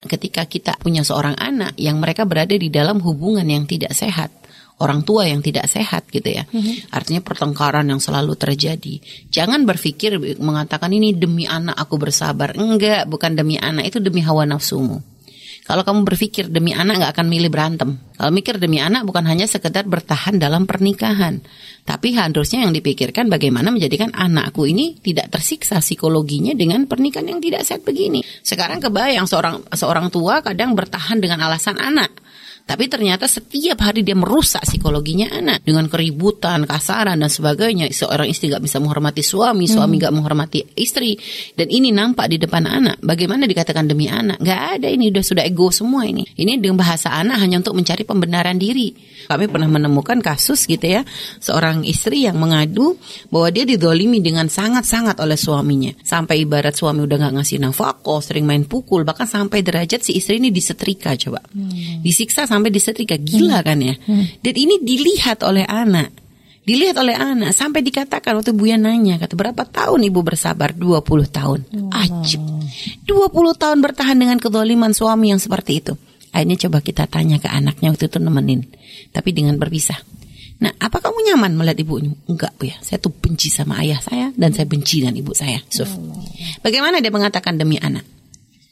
ketika kita punya seorang anak yang mereka berada di dalam hubungan yang tidak sehat orang tua yang tidak sehat gitu ya. Mm-hmm. Artinya pertengkaran yang selalu terjadi. Jangan berpikir mengatakan ini demi anak aku bersabar. Enggak, bukan demi anak, itu demi hawa nafsumu. Kalau kamu berpikir demi anak nggak akan milih berantem. Kalau mikir demi anak bukan hanya sekedar bertahan dalam pernikahan. Tapi harusnya yang dipikirkan bagaimana menjadikan anakku ini tidak tersiksa psikologinya dengan pernikahan yang tidak sehat begini. Sekarang kebayang seorang seorang tua kadang bertahan dengan alasan anak tapi ternyata setiap hari dia merusak psikologinya anak dengan keributan, kasaran dan sebagainya. Seorang istri gak bisa menghormati suami, suami hmm. gak menghormati istri. Dan ini nampak di depan anak. Bagaimana dikatakan demi anak? Gak ada ini, udah sudah ego semua ini. Ini dengan bahasa anak hanya untuk mencari pembenaran diri. Kami pernah menemukan kasus gitu ya. Seorang istri yang mengadu bahwa dia didolimi dengan sangat-sangat oleh suaminya. Sampai ibarat suami udah gak ngasih nafkah, sering main pukul. Bahkan sampai derajat si istri ini disetrika coba. Hmm. Disiksa sampai disetrika gila hmm. kan ya hmm. dan ini dilihat oleh anak dilihat oleh anak sampai dikatakan waktu Buya nanya kata berapa tahun ibu bersabar 20 tahun dua 20 tahun bertahan dengan kedoliman suami yang seperti itu akhirnya coba kita tanya ke anaknya waktu itu nemenin tapi dengan berpisah Nah, apa kamu nyaman melihat ibunya? Enggak, Bu ya. Saya tuh benci sama ayah saya dan saya benci dengan ibu saya. Suf. Bagaimana dia mengatakan demi anak?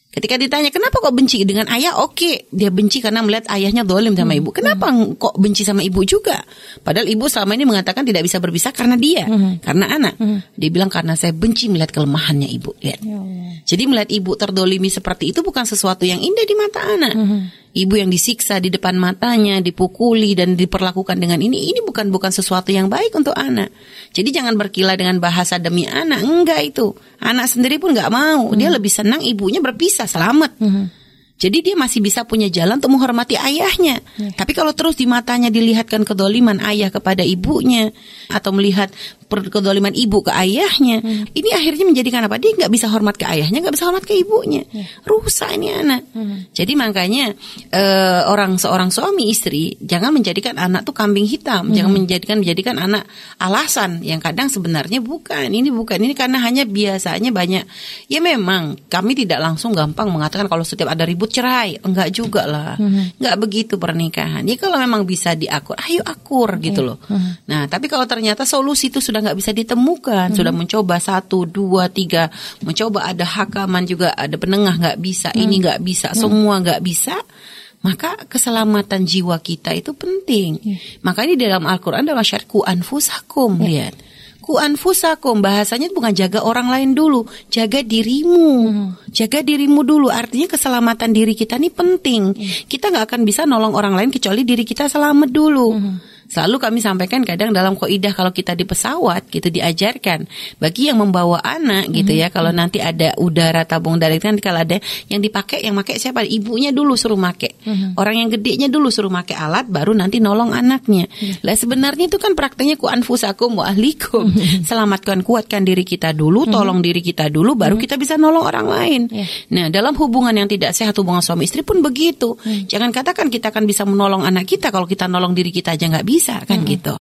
Ketika ditanya kenapa kok benci dengan ayah, oke okay. dia benci karena melihat ayahnya dolim sama hmm. ibu. Kenapa hmm. kok benci sama ibu juga? Padahal ibu selama ini mengatakan tidak bisa berpisah karena dia, hmm. karena anak. Hmm. Dia bilang karena saya benci melihat kelemahannya ibu. Lihat. Ya Jadi melihat ibu terdolimi seperti itu bukan sesuatu yang indah di mata anak. Hmm ibu yang disiksa di depan matanya, dipukuli dan diperlakukan dengan ini, ini bukan bukan sesuatu yang baik untuk anak. Jadi jangan berkilah dengan bahasa demi anak, enggak itu. Anak sendiri pun nggak mau, hmm. dia lebih senang ibunya berpisah selamat. Hmm. Jadi dia masih bisa punya jalan untuk menghormati ayahnya. Ya. Tapi kalau terus di matanya dilihatkan kedoliman ayah kepada ibunya atau melihat kedoliman ibu ke ayahnya, hmm. ini akhirnya menjadikan apa? Dia nggak bisa hormat ke ayahnya, nggak bisa hormat ke ibunya. Hmm. Rusak ini anak. Hmm. Jadi makanya uh, orang seorang suami istri jangan menjadikan anak tuh kambing hitam, hmm. jangan menjadikan menjadikan anak alasan yang kadang sebenarnya bukan. Ini bukan ini karena hanya biasanya banyak. Ya memang kami tidak langsung gampang mengatakan kalau setiap ada ribut cerai, enggak juga lah, hmm. enggak begitu pernikahan. Ya kalau memang bisa diakur, ayo akur gitu loh. Hmm. Nah tapi kalau ternyata solusi itu sudah sudah nggak bisa ditemukan, hmm. sudah mencoba satu, dua, tiga, mencoba ada hakaman juga, ada penengah nggak bisa, hmm. ini nggak bisa, hmm. semua nggak bisa, maka keselamatan jiwa kita itu penting. Hmm. Maka ini dalam Al-Quran dalam syariatku anfusakum, hmm. lihat. Ku anfusakum bahasanya bukan jaga orang lain dulu, jaga dirimu, hmm. jaga dirimu dulu. Artinya keselamatan diri kita ini penting. Hmm. Kita nggak akan bisa nolong orang lain kecuali diri kita selamat dulu. Hmm. Selalu kami sampaikan kadang dalam koidah kalau kita di pesawat gitu diajarkan. Bagi yang membawa anak gitu ya mm -hmm. kalau nanti ada udara tabung darah itu kan kalau ada yang dipakai yang pakai siapa? Ibunya dulu suruh make mm -hmm. orang yang gedenya dulu suruh make alat baru nanti nolong anaknya mm -hmm. lah sebenarnya itu kan prakteknya ku anfusakum wa ahlikum mm -hmm. selamatkan kuatkan diri kita dulu mm -hmm. tolong diri kita dulu baru mm -hmm. kita bisa nolong orang lain yeah. nah dalam hubungan yang tidak sehat hubungan suami istri pun begitu mm -hmm. jangan katakan kita akan bisa menolong anak kita kalau kita nolong diri kita aja nggak bisa kan hmm. gitu.